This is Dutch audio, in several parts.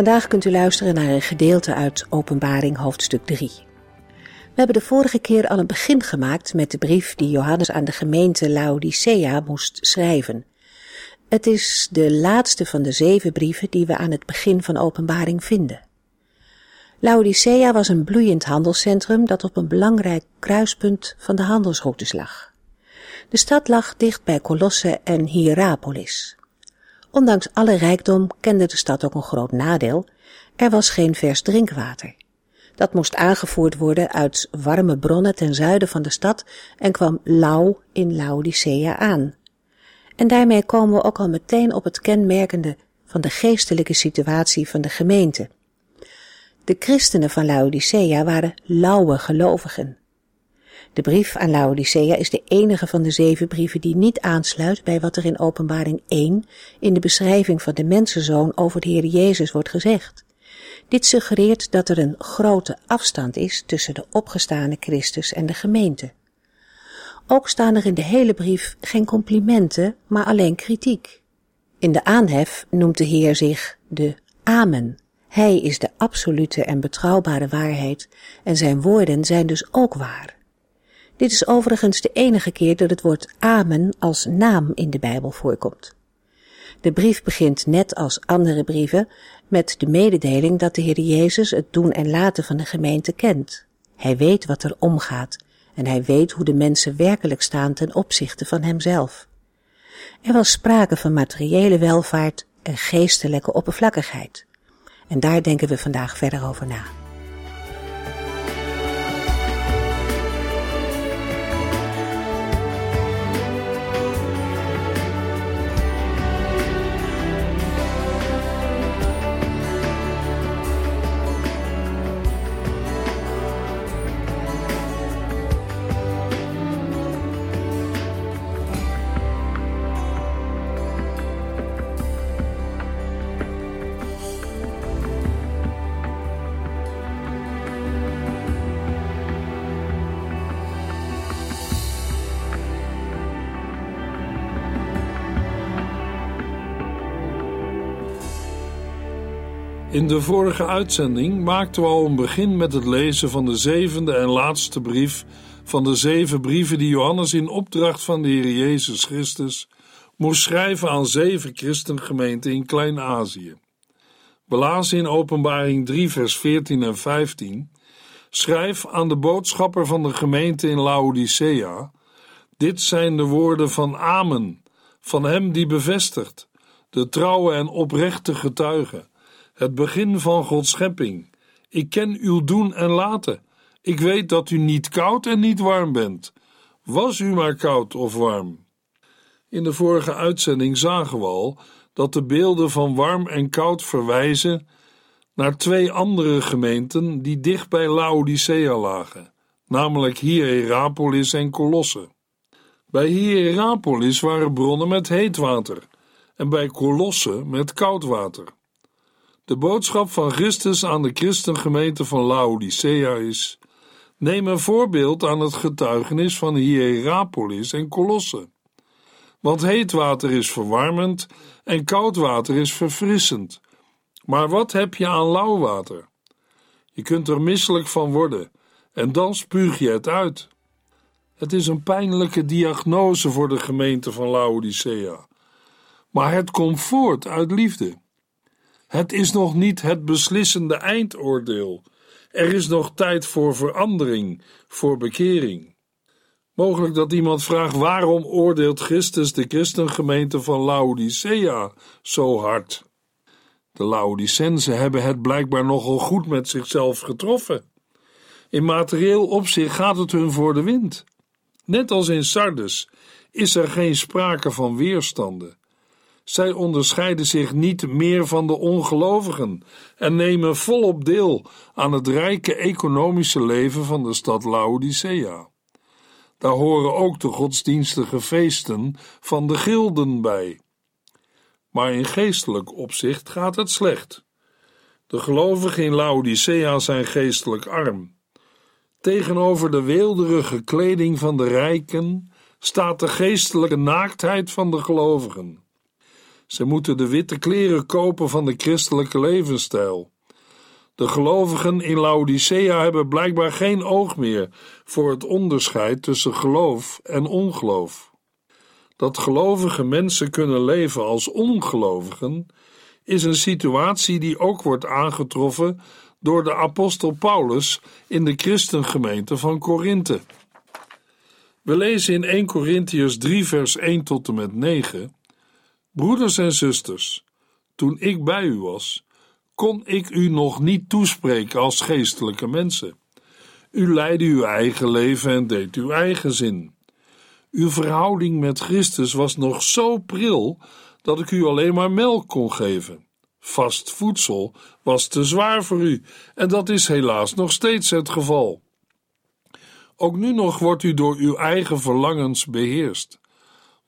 Vandaag kunt u luisteren naar een gedeelte uit Openbaring hoofdstuk 3. We hebben de vorige keer al een begin gemaakt met de brief die Johannes aan de gemeente Laodicea moest schrijven. Het is de laatste van de zeven brieven die we aan het begin van Openbaring vinden. Laodicea was een bloeiend handelscentrum dat op een belangrijk kruispunt van de handelsroutes lag. De stad lag dicht bij Colosse en Hierapolis. Ondanks alle rijkdom kende de stad ook een groot nadeel. Er was geen vers drinkwater. Dat moest aangevoerd worden uit warme bronnen ten zuiden van de stad en kwam lauw in Laodicea aan. En daarmee komen we ook al meteen op het kenmerkende van de geestelijke situatie van de gemeente. De christenen van Laodicea waren lauwe gelovigen. De brief aan Laodicea is de enige van de zeven brieven die niet aansluit bij wat er in Openbaring 1 in de beschrijving van de mensenzoon over de Heer Jezus wordt gezegd. Dit suggereert dat er een grote afstand is tussen de opgestane Christus en de gemeente. Ook staan er in de hele brief geen complimenten, maar alleen kritiek. In de aanhef noemt de Heer zich de Amen. Hij is de absolute en betrouwbare waarheid en zijn woorden zijn dus ook waar. Dit is overigens de enige keer dat het woord Amen als naam in de Bijbel voorkomt. De brief begint net als andere brieven met de mededeling dat de Heer Jezus het doen en laten van de gemeente kent. Hij weet wat er omgaat en hij weet hoe de mensen werkelijk staan ten opzichte van hemzelf. Er was sprake van materiële welvaart en geestelijke oppervlakkigheid. En daar denken we vandaag verder over na. In de vorige uitzending maakten we al een begin met het lezen van de zevende en laatste brief van de zeven brieven die Johannes in opdracht van de Heer Jezus Christus moest schrijven aan zeven christengemeenten in Klein-Azië. We in Openbaring 3, vers 14 en 15: Schrijf aan de boodschapper van de gemeente in Laodicea: Dit zijn de woorden van Amen, van hem die bevestigt, de trouwe en oprechte getuige het begin van Gods schepping. Ik ken uw doen en laten. Ik weet dat u niet koud en niet warm bent. Was u maar koud of warm. In de vorige uitzending zagen we al dat de beelden van warm en koud verwijzen naar twee andere gemeenten die dicht bij Laodicea lagen, namelijk Hierapolis en Colosse. Bij Hierapolis waren bronnen met heet water en bij Colosse met koud water. De boodschap van Christus aan de christengemeente van Laodicea is: neem een voorbeeld aan het getuigenis van Hierapolis en Colosse. Want heet water is verwarmend en koud water is verfrissend. Maar wat heb je aan lauw water? Je kunt er misselijk van worden en dan spuug je het uit. Het is een pijnlijke diagnose voor de gemeente van Laodicea. Maar het komt voort uit liefde. Het is nog niet het beslissende eindoordeel. Er is nog tijd voor verandering, voor bekering. Mogelijk dat iemand vraagt: waarom oordeelt Christus de christengemeente van Laodicea zo hard? De Laodicensen hebben het blijkbaar nogal goed met zichzelf getroffen. In materieel opzicht gaat het hun voor de wind. Net als in Sardes is er geen sprake van weerstanden. Zij onderscheiden zich niet meer van de ongelovigen en nemen volop deel aan het rijke economische leven van de stad Laodicea. Daar horen ook de godsdienstige feesten van de gilden bij. Maar in geestelijk opzicht gaat het slecht. De gelovigen in Laodicea zijn geestelijk arm. Tegenover de weelderige kleding van de rijken staat de geestelijke naaktheid van de gelovigen. Ze moeten de witte kleren kopen van de christelijke levensstijl. De gelovigen in Laodicea hebben blijkbaar geen oog meer voor het onderscheid tussen geloof en ongeloof. Dat gelovige mensen kunnen leven als ongelovigen is een situatie die ook wordt aangetroffen door de apostel Paulus in de christengemeente van Korinthe. We lezen in 1 Corinthians 3 vers 1 tot en met 9 Broeders en zusters, toen ik bij u was, kon ik u nog niet toespreken als geestelijke mensen. U leidde uw eigen leven en deed uw eigen zin. Uw verhouding met Christus was nog zo pril dat ik u alleen maar melk kon geven. Vast voedsel was te zwaar voor u, en dat is helaas nog steeds het geval. Ook nu nog wordt u door uw eigen verlangens beheerst.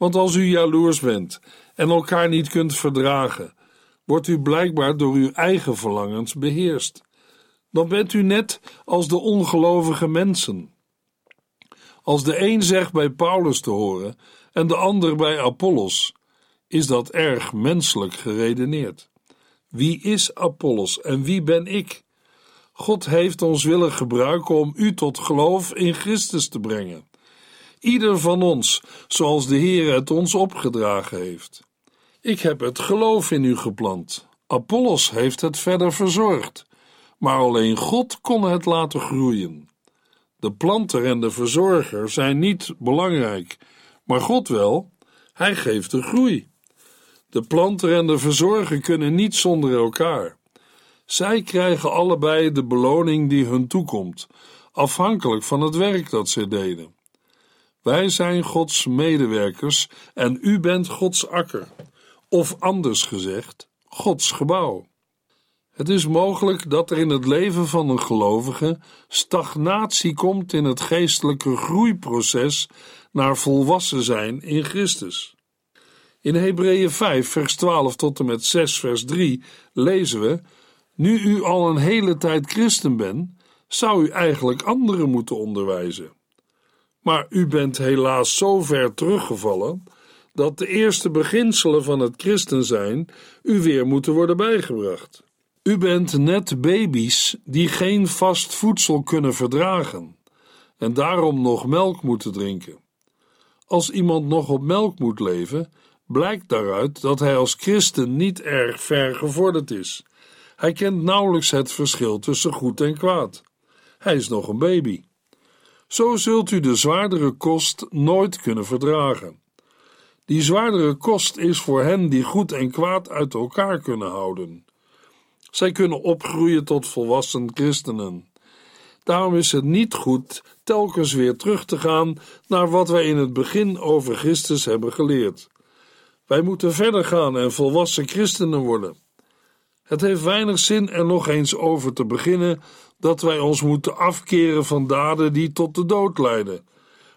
Want als u jaloers bent en elkaar niet kunt verdragen, wordt u blijkbaar door uw eigen verlangens beheerst. Dan bent u net als de ongelovige mensen. Als de een zegt bij Paulus te horen en de ander bij Apollos, is dat erg menselijk geredeneerd. Wie is Apollos en wie ben ik? God heeft ons willen gebruiken om u tot geloof in Christus te brengen. Ieder van ons, zoals de Heer het ons opgedragen heeft. Ik heb het geloof in u geplant. Apollos heeft het verder verzorgd, maar alleen God kon het laten groeien. De planter en de verzorger zijn niet belangrijk, maar God wel. Hij geeft de groei. De planter en de verzorger kunnen niet zonder elkaar. Zij krijgen allebei de beloning die hun toekomt, afhankelijk van het werk dat zij deden. Wij zijn Gods medewerkers en u bent Gods akker, of anders gezegd, Gods gebouw. Het is mogelijk dat er in het leven van een gelovige stagnatie komt in het geestelijke groeiproces naar volwassen zijn in Christus. In Hebreeën 5, vers 12 tot en met 6, vers 3 lezen we: Nu u al een hele tijd christen bent, zou u eigenlijk anderen moeten onderwijzen. Maar u bent helaas zo ver teruggevallen dat de eerste beginselen van het christen zijn u weer moeten worden bijgebracht. U bent net baby's die geen vast voedsel kunnen verdragen en daarom nog melk moeten drinken. Als iemand nog op melk moet leven, blijkt daaruit dat hij als christen niet erg ver gevorderd is. Hij kent nauwelijks het verschil tussen goed en kwaad. Hij is nog een baby. Zo zult u de zwaardere kost nooit kunnen verdragen. Die zwaardere kost is voor hen die goed en kwaad uit elkaar kunnen houden. Zij kunnen opgroeien tot volwassen christenen. Daarom is het niet goed telkens weer terug te gaan naar wat wij in het begin over Christus hebben geleerd. Wij moeten verder gaan en volwassen christenen worden. Het heeft weinig zin er nog eens over te beginnen dat wij ons moeten afkeren van daden die tot de dood leiden,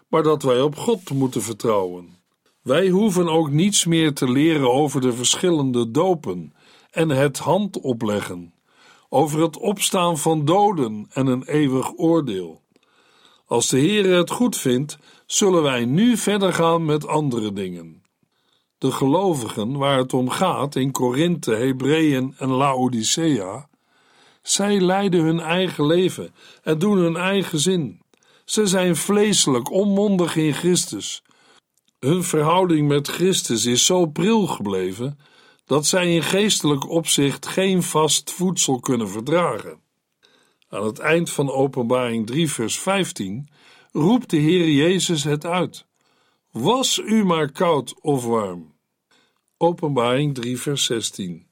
maar dat wij op God moeten vertrouwen. Wij hoeven ook niets meer te leren over de verschillende dopen en het hand opleggen, over het opstaan van doden en een eeuwig oordeel. Als de Heer het goed vindt, zullen wij nu verder gaan met andere dingen. De gelovigen waar het om gaat in Korinthe, Hebreeën en Laodicea, zij leiden hun eigen leven en doen hun eigen zin. Ze zijn vleeselijk, onmondig in Christus. Hun verhouding met Christus is zo pril gebleven dat zij in geestelijk opzicht geen vast voedsel kunnen verdragen. Aan het eind van Openbaring 3, vers 15 roept de Heer Jezus het uit. Was u maar koud of warm. Openbaring 3, vers 16.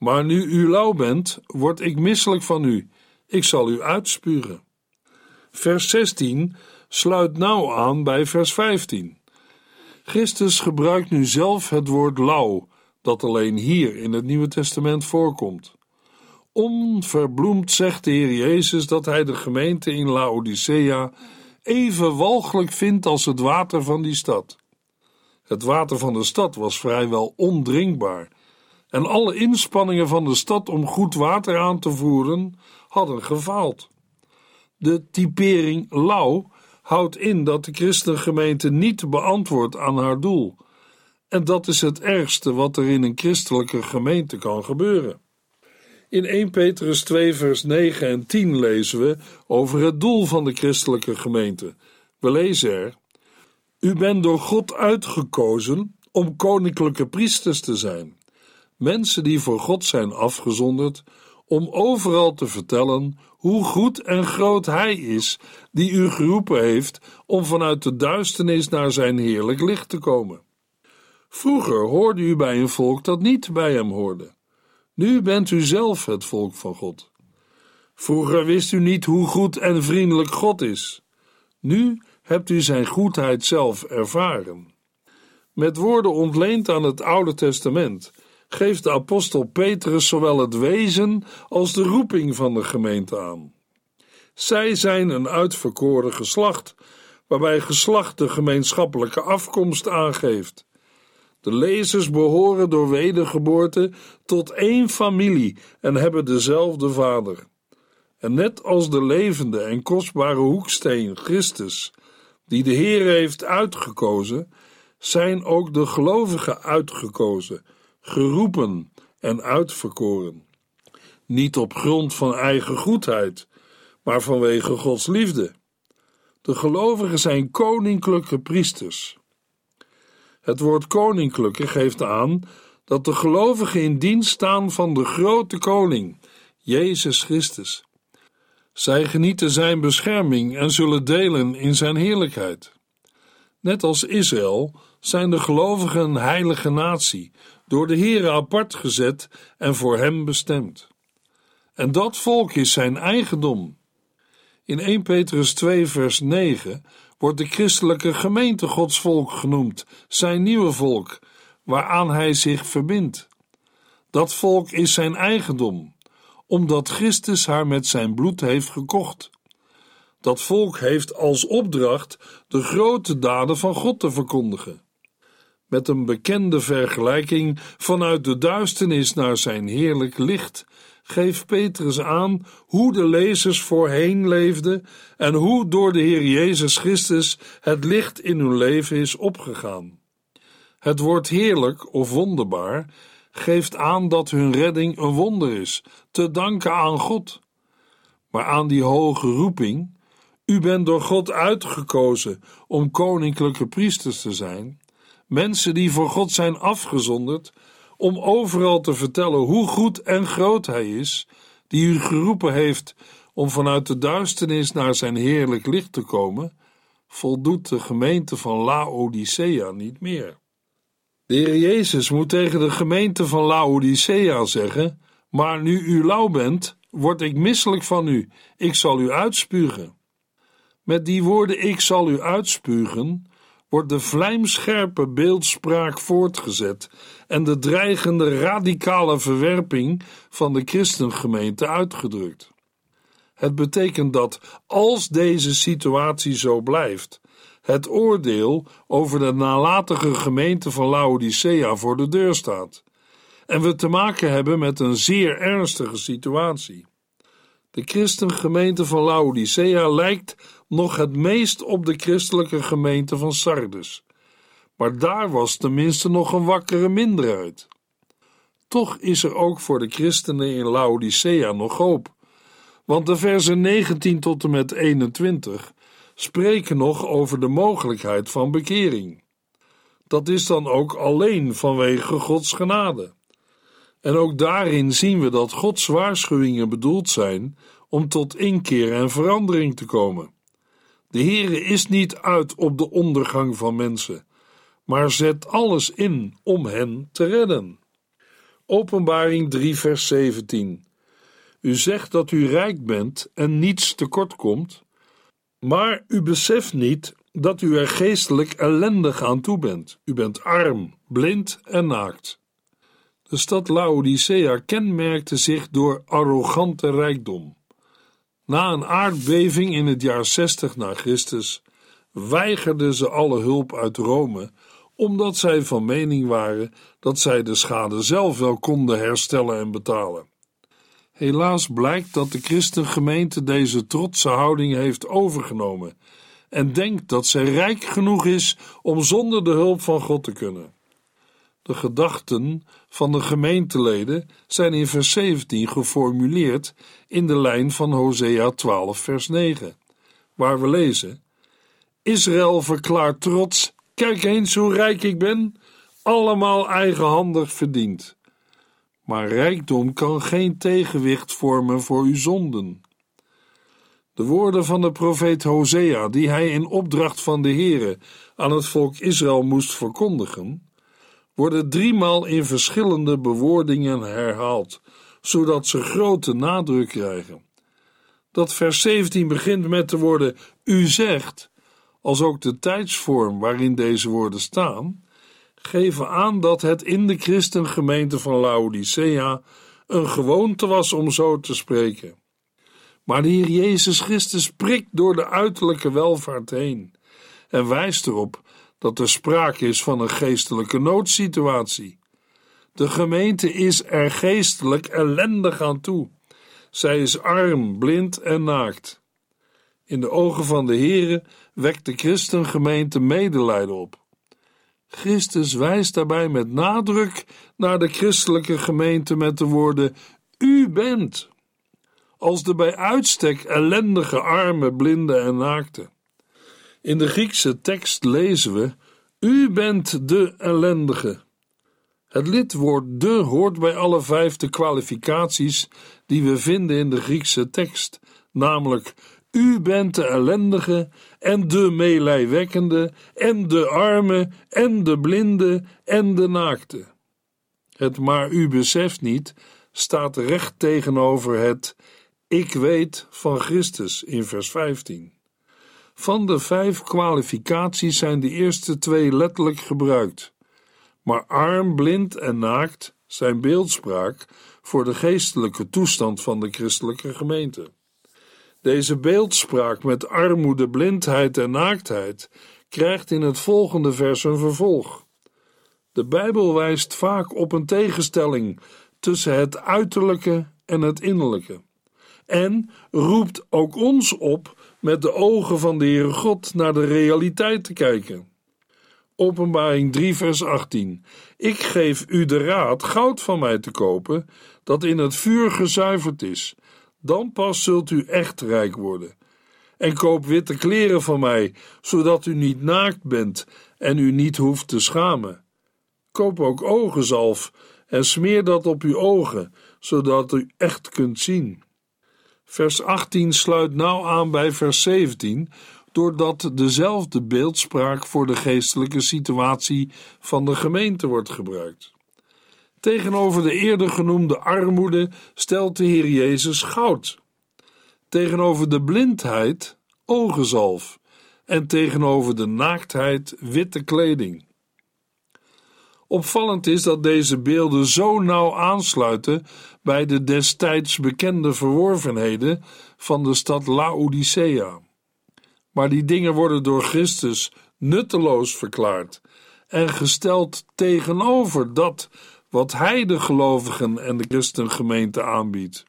Maar nu u lauw bent, word ik misselijk van u. Ik zal u uitspuren. Vers 16 sluit nauw aan bij vers 15. Christus gebruikt nu zelf het woord lauw, dat alleen hier in het Nieuwe Testament voorkomt. Onverbloemd zegt de Heer Jezus dat hij de gemeente in Laodicea even walgelijk vindt als het water van die stad. Het water van de stad was vrijwel ondrinkbaar, en alle inspanningen van de stad om goed water aan te voeren hadden gefaald. De typering lauw houdt in dat de christengemeente niet beantwoordt aan haar doel. En dat is het ergste wat er in een christelijke gemeente kan gebeuren. In 1 Petrus 2, vers 9 en 10 lezen we over het doel van de christelijke gemeente. We lezen er: U bent door God uitgekozen om koninklijke priesters te zijn, mensen die voor God zijn afgezonderd om overal te vertellen hoe goed en groot Hij is, die u geroepen heeft om vanuit de duisternis naar Zijn heerlijk licht te komen. Vroeger hoorde u bij een volk dat niet bij Hem hoorde. Nu bent u zelf het volk van God. Vroeger wist u niet hoe goed en vriendelijk God is. Nu hebt u Zijn goedheid zelf ervaren. Met woorden ontleend aan het Oude Testament geeft de apostel Petrus zowel het wezen als de roeping van de gemeente aan. Zij zijn een uitverkoren geslacht, waarbij geslacht de gemeenschappelijke afkomst aangeeft. De lezers behoren door wedergeboorte tot één familie en hebben dezelfde vader. En net als de levende en kostbare hoeksteen Christus, die de Heer heeft uitgekozen, zijn ook de gelovigen uitgekozen geroepen en uitverkoren. Niet op grond van eigen goedheid, maar vanwege Gods liefde. De gelovigen zijn koninklijke priesters. Het woord koninklijke geeft aan dat de gelovigen in dienst staan van de grote koning, Jezus Christus. Zij genieten zijn bescherming en zullen delen in zijn heerlijkheid. Net als Israël zijn de gelovigen een heilige natie, door de Heere apart gezet en voor hem bestemd. En dat volk is zijn eigendom. In 1 Petrus 2 vers 9 wordt de christelijke gemeente Gods volk genoemd, zijn nieuwe volk, waaraan hij zich verbindt. Dat volk is zijn eigendom, omdat Christus haar met zijn bloed heeft gekocht. Dat volk heeft als opdracht de grote daden van God te verkondigen met een bekende vergelijking vanuit de duisternis naar zijn heerlijk licht, geeft Petrus aan hoe de lezers voorheen leefden en hoe door de Heer Jezus Christus het licht in hun leven is opgegaan. Het woord heerlijk of wonderbaar geeft aan dat hun redding een wonder is, te danken aan God. Maar aan die hoge roeping, u bent door God uitgekozen om koninklijke priesters te zijn, mensen die voor God zijn afgezonderd, om overal te vertellen hoe goed en groot Hij is, die u geroepen heeft om vanuit de duisternis naar zijn heerlijk licht te komen, voldoet de gemeente van Laodicea niet meer. De Heer Jezus moet tegen de gemeente van Laodicea zeggen: Maar nu u lauw bent, word ik misselijk van u, ik zal u uitspugen. Met die woorden: Ik zal u uitspugen, wordt de vlijmscherpe beeldspraak voortgezet en de dreigende radicale verwerping van de christengemeente uitgedrukt. Het betekent dat als deze situatie zo blijft, het oordeel over de nalatige gemeente van Laodicea voor de deur staat en we te maken hebben met een zeer ernstige situatie. De christengemeente van Laodicea lijkt nog het meest op de christelijke gemeente van Sardes. Maar daar was tenminste nog een wakkere minderheid. Toch is er ook voor de christenen in Laodicea nog hoop, want de versen 19 tot en met 21 spreken nog over de mogelijkheid van bekering. Dat is dan ook alleen vanwege Gods genade. En ook daarin zien we dat Gods waarschuwingen bedoeld zijn om tot inkeer en verandering te komen. De Heere is niet uit op de ondergang van mensen, maar zet alles in om hen te redden. Openbaring 3, vers 17. U zegt dat u rijk bent en niets tekort komt, maar u beseft niet dat u er geestelijk ellendig aan toe bent. U bent arm, blind en naakt. De stad Laodicea kenmerkte zich door arrogante rijkdom. Na een aardbeving in het jaar 60 na Christus weigerden ze alle hulp uit Rome, omdat zij van mening waren dat zij de schade zelf wel konden herstellen en betalen. Helaas blijkt dat de christengemeente deze trotse houding heeft overgenomen en denkt dat zij rijk genoeg is om zonder de hulp van God te kunnen. De gedachten van de gemeenteleden zijn in vers 17 geformuleerd in de lijn van Hosea 12, vers 9, waar we lezen: Israël verklaart trots: Kijk eens hoe rijk ik ben, allemaal eigenhandig verdiend. Maar rijkdom kan geen tegenwicht vormen voor uw zonden. De woorden van de profeet Hosea, die hij in opdracht van de Heere aan het volk Israël moest verkondigen, worden driemaal in verschillende bewoordingen herhaald, zodat ze grote nadruk krijgen. Dat vers 17 begint met de woorden U zegt, als ook de tijdsvorm waarin deze woorden staan, geven aan dat het in de christengemeente van Laodicea een gewoonte was om zo te spreken. Maar de Heer Jezus Christus prikt door de uiterlijke welvaart heen en wijst erop dat er sprake is van een geestelijke noodsituatie. De gemeente is er geestelijk ellendig aan toe. Zij is arm, blind en naakt. In de ogen van de Heere wekt de christengemeente medelijden op. Christus wijst daarbij met nadruk naar de christelijke gemeente met de woorden: U bent. Als de bij uitstek ellendige arme, blinde en naakte. In de Griekse tekst lezen we: U bent de ellendige. Het lidwoord de hoort bij alle vijf de kwalificaties die we vinden in de Griekse tekst, namelijk u bent de ellendige en de meelijwekkende en de arme en de blinde en de naakte. Het maar u beseft niet staat recht tegenover het ik weet van Christus in vers 15. Van de vijf kwalificaties zijn de eerste twee letterlijk gebruikt, maar arm, blind en naakt zijn beeldspraak voor de geestelijke toestand van de christelijke gemeente. Deze beeldspraak met armoede, blindheid en naaktheid krijgt in het volgende vers een vervolg. De Bijbel wijst vaak op een tegenstelling tussen het uiterlijke en het innerlijke. En roept ook ons op met de ogen van de Heere God naar de realiteit te kijken. Openbaring 3, vers 18. Ik geef u de raad goud van mij te kopen, dat in het vuur gezuiverd is dan pas zult u echt rijk worden. En koop witte kleren van mij, zodat u niet naakt bent en u niet hoeft te schamen. Koop ook ogenzalf en smeer dat op uw ogen, zodat u echt kunt zien. Vers 18 sluit nauw aan bij vers 17, doordat dezelfde beeldspraak voor de geestelijke situatie van de gemeente wordt gebruikt. Tegenover de eerder genoemde armoede stelt de Heer Jezus goud. Tegenover de blindheid ogenzalf en tegenover de naaktheid witte kleding. Opvallend is dat deze beelden zo nauw aansluiten bij de destijds bekende verworvenheden van de stad Laodicea. Maar die dingen worden door Christus nutteloos verklaard en gesteld tegenover dat wat hij de gelovigen en de christengemeente aanbiedt.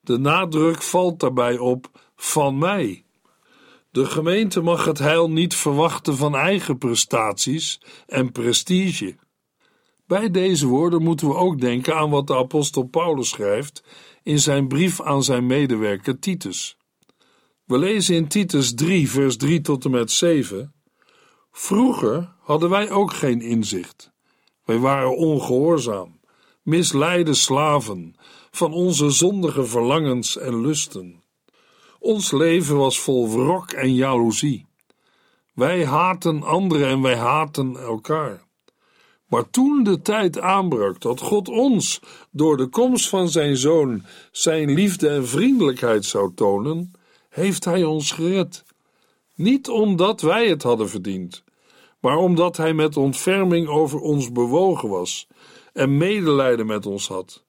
De nadruk valt daarbij op van mij. De gemeente mag het heil niet verwachten van eigen prestaties en prestige. Bij deze woorden moeten we ook denken aan wat de apostel Paulus schrijft in zijn brief aan zijn medewerker Titus. We lezen in Titus 3, vers 3 tot en met 7. Vroeger hadden wij ook geen inzicht. Wij waren ongehoorzaam, misleide slaven van onze zondige verlangens en lusten. Ons leven was vol wrok en jaloezie. Wij haten anderen en wij haten elkaar. Maar toen de tijd aanbrak dat God ons door de komst van zijn zoon zijn liefde en vriendelijkheid zou tonen, heeft hij ons gered. Niet omdat wij het hadden verdiend, maar omdat Hij met ontferming over ons bewogen was en medelijden met ons had.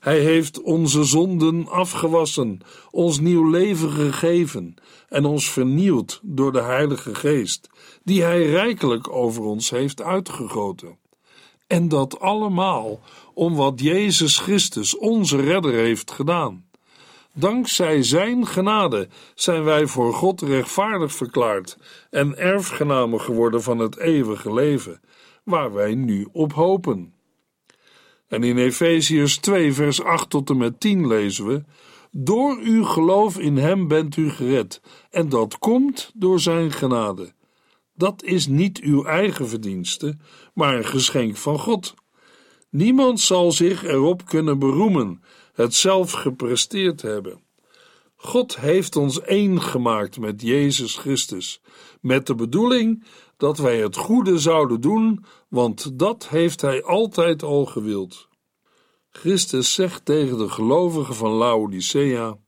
Hij heeft onze zonden afgewassen, ons nieuw leven gegeven en ons vernieuwd door de Heilige Geest, die Hij rijkelijk over ons heeft uitgegoten. En dat allemaal om wat Jezus Christus, onze Redder, heeft gedaan. Dankzij Zijn genade zijn wij voor God rechtvaardig verklaard en erfgenamen geworden van het eeuwige leven, waar wij nu op hopen. En in Efeziërs 2, vers 8 tot en met 10 lezen we: Door uw geloof in Hem bent u gered, en dat komt door Zijn genade. Dat is niet uw eigen verdienste, maar een geschenk van God. Niemand zal zich erop kunnen beroemen het zelf gepresteerd hebben. God heeft ons één gemaakt met Jezus Christus, met de bedoeling dat wij het goede zouden doen, want dat heeft Hij altijd al gewild. Christus zegt tegen de gelovigen van Laodicea: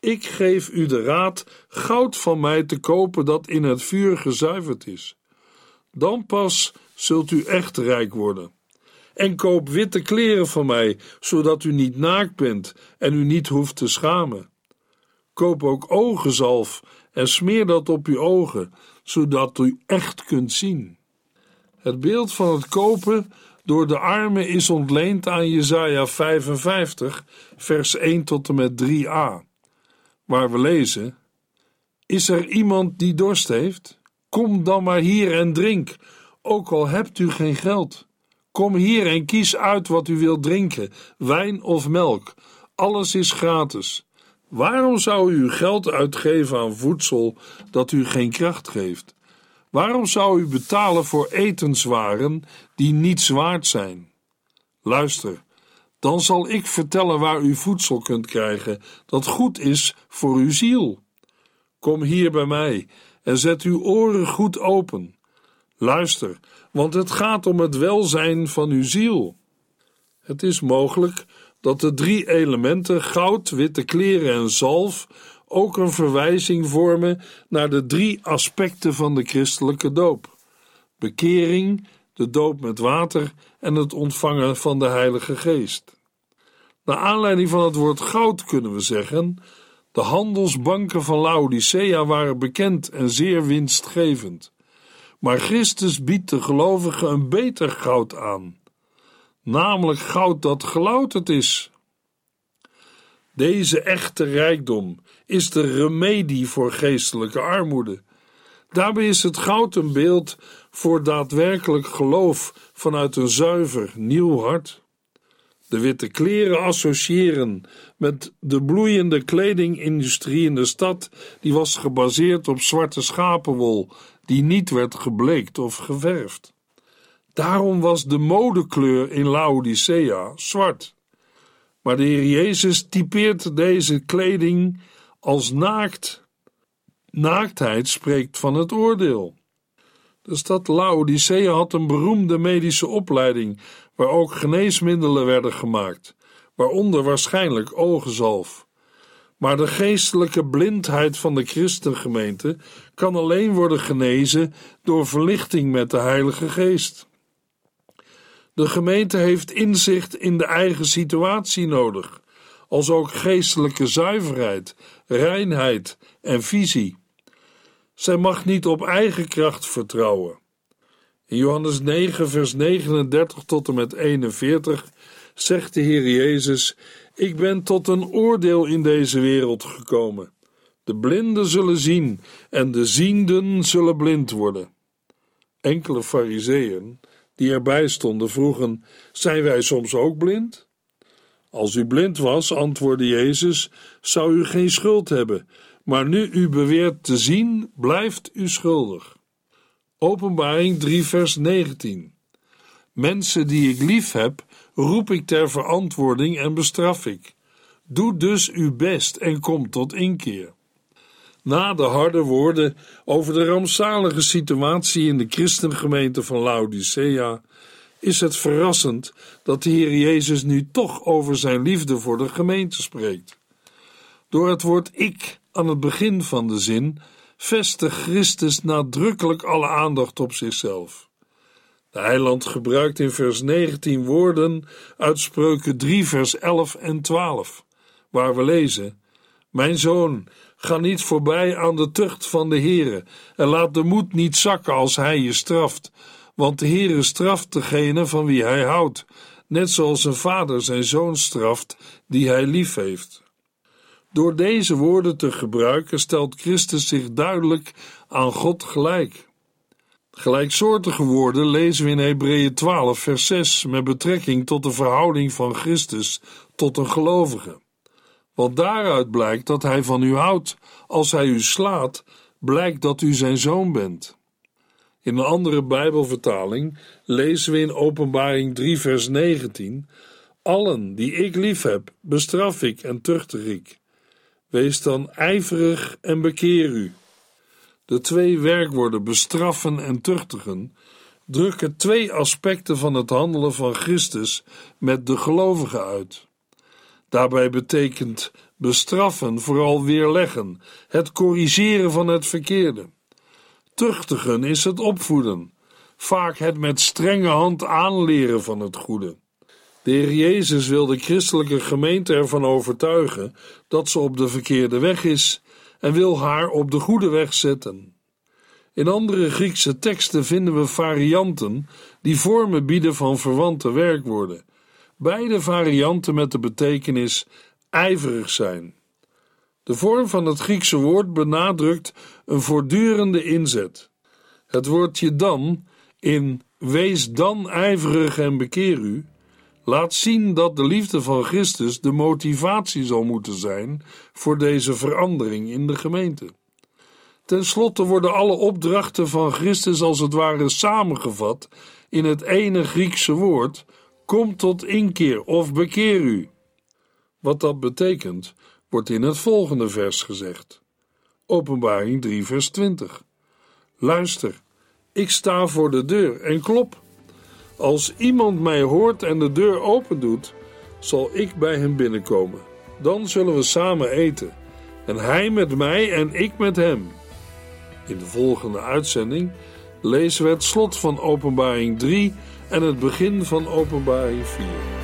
Ik geef u de raad goud van mij te kopen dat in het vuur gezuiverd is. Dan pas zult u echt rijk worden. En koop witte kleren van mij, zodat u niet naakt bent en u niet hoeft te schamen. Koop ook ogenzalf en smeer dat op uw ogen, zodat u echt kunt zien. Het beeld van het kopen door de armen is ontleend aan Jesaja 55, vers 1 tot en met 3a, waar we lezen: Is er iemand die dorst heeft? Kom dan maar hier en drink, ook al hebt u geen geld. Kom hier en kies uit wat u wilt drinken, wijn of melk. Alles is gratis. Waarom zou u geld uitgeven aan voedsel dat u geen kracht geeft? Waarom zou u betalen voor etenswaren die niets waard zijn? Luister, dan zal ik vertellen waar u voedsel kunt krijgen dat goed is voor uw ziel. Kom hier bij mij en zet uw oren goed open. Luister, want het gaat om het welzijn van uw ziel. Het is mogelijk dat de drie elementen goud, witte kleren en zalf ook een verwijzing vormen naar de drie aspecten van de christelijke doop: bekering, de doop met water en het ontvangen van de Heilige Geest. Naar aanleiding van het woord goud kunnen we zeggen: de handelsbanken van Laodicea waren bekend en zeer winstgevend. Maar Christus biedt de gelovigen een beter goud aan, namelijk goud dat gelouterd is. Deze echte rijkdom is de remedie voor geestelijke armoede. Daarbij is het goud een beeld voor daadwerkelijk geloof vanuit een zuiver, nieuw hart. De witte kleren associëren met de bloeiende kledingindustrie in de stad, die was gebaseerd op zwarte schapenwol, die niet werd gebleekt of geverfd. Daarom was de modekleur in Laodicea zwart. Maar de Heer Jezus typeert deze kleding als naakt. Naaktheid spreekt van het oordeel. De stad Laodicea had een beroemde medische opleiding, waar ook geneesmiddelen werden gemaakt, waaronder waarschijnlijk ogenzalf. Maar de geestelijke blindheid van de christengemeente kan alleen worden genezen door verlichting met de Heilige Geest. De gemeente heeft inzicht in de eigen situatie nodig, als ook geestelijke zuiverheid, reinheid en visie. Zij mag niet op eigen kracht vertrouwen. In Johannes 9, vers 39 tot en met 41 zegt de Heer Jezus: Ik ben tot een oordeel in deze wereld gekomen. De blinden zullen zien en de zienden zullen blind worden. Enkele fariseeën die erbij stonden vroegen: Zijn wij soms ook blind? Als u blind was, antwoordde Jezus, zou u geen schuld hebben, maar nu u beweert te zien, blijft u schuldig. Openbaring 3, vers 19. Mensen die ik lief heb, roep ik ter verantwoording en bestraf ik. Doe dus uw best en kom tot inkeer. Na de harde woorden over de rampzalige situatie in de christengemeente van Laodicea is het verrassend dat de Heer Jezus nu toch over zijn liefde voor de gemeente spreekt. Door het woord ik aan het begin van de zin vestigt Christus nadrukkelijk alle aandacht op zichzelf. De heiland gebruikt in vers 19 woorden uit Spreuken 3, vers 11 en 12, waar we lezen: Mijn zoon, ga niet voorbij aan de tucht van de Heere en laat de moed niet zakken als hij je straft, want de Heere straft degene van wie hij houdt, net zoals een vader zijn zoon straft die hij lief heeft. Door deze woorden te gebruiken stelt Christus zich duidelijk aan God gelijk. Gelijksoortige woorden lezen we in Hebreeën 12, vers 6 met betrekking tot de verhouding van Christus tot een gelovige. Want daaruit blijkt dat hij van u houdt. Als hij u slaat, blijkt dat u zijn zoon bent. In een andere Bijbelvertaling lezen we in Openbaring 3, vers 19: Allen die ik lief heb, bestraf ik en tuchtig ik. Wees dan ijverig en bekeer u. De twee werkwoorden bestraffen en tuchtigen drukken twee aspecten van het handelen van Christus met de gelovigen uit. Daarbij betekent bestraffen vooral weerleggen, het corrigeren van het verkeerde. Tuchtigen is het opvoeden, vaak het met strenge hand aanleren van het goede. De Heer Jezus wil de christelijke gemeente ervan overtuigen dat ze op de verkeerde weg is en wil haar op de goede weg zetten. In andere Griekse teksten vinden we varianten die vormen bieden van verwante werkwoorden. Beide varianten met de betekenis ijverig zijn. De vorm van het Griekse woord benadrukt een voortdurende inzet. Het woordje dan in wees dan ijverig en bekeer u laat zien dat de liefde van Christus de motivatie zal moeten zijn voor deze verandering in de gemeente. Ten slotte worden alle opdrachten van Christus als het ware samengevat in het ene Griekse woord: kom tot inkeer of bekeer u. Wat dat betekent, wordt in het volgende vers gezegd. Openbaring 3, vers 20. Luister, ik sta voor de deur en klop. Als iemand mij hoort en de deur opendoet, zal ik bij hem binnenkomen. Dan zullen we samen eten, en hij met mij en ik met hem. In de volgende uitzending lezen we het slot van Openbaring 3 en het begin van Openbaring 4.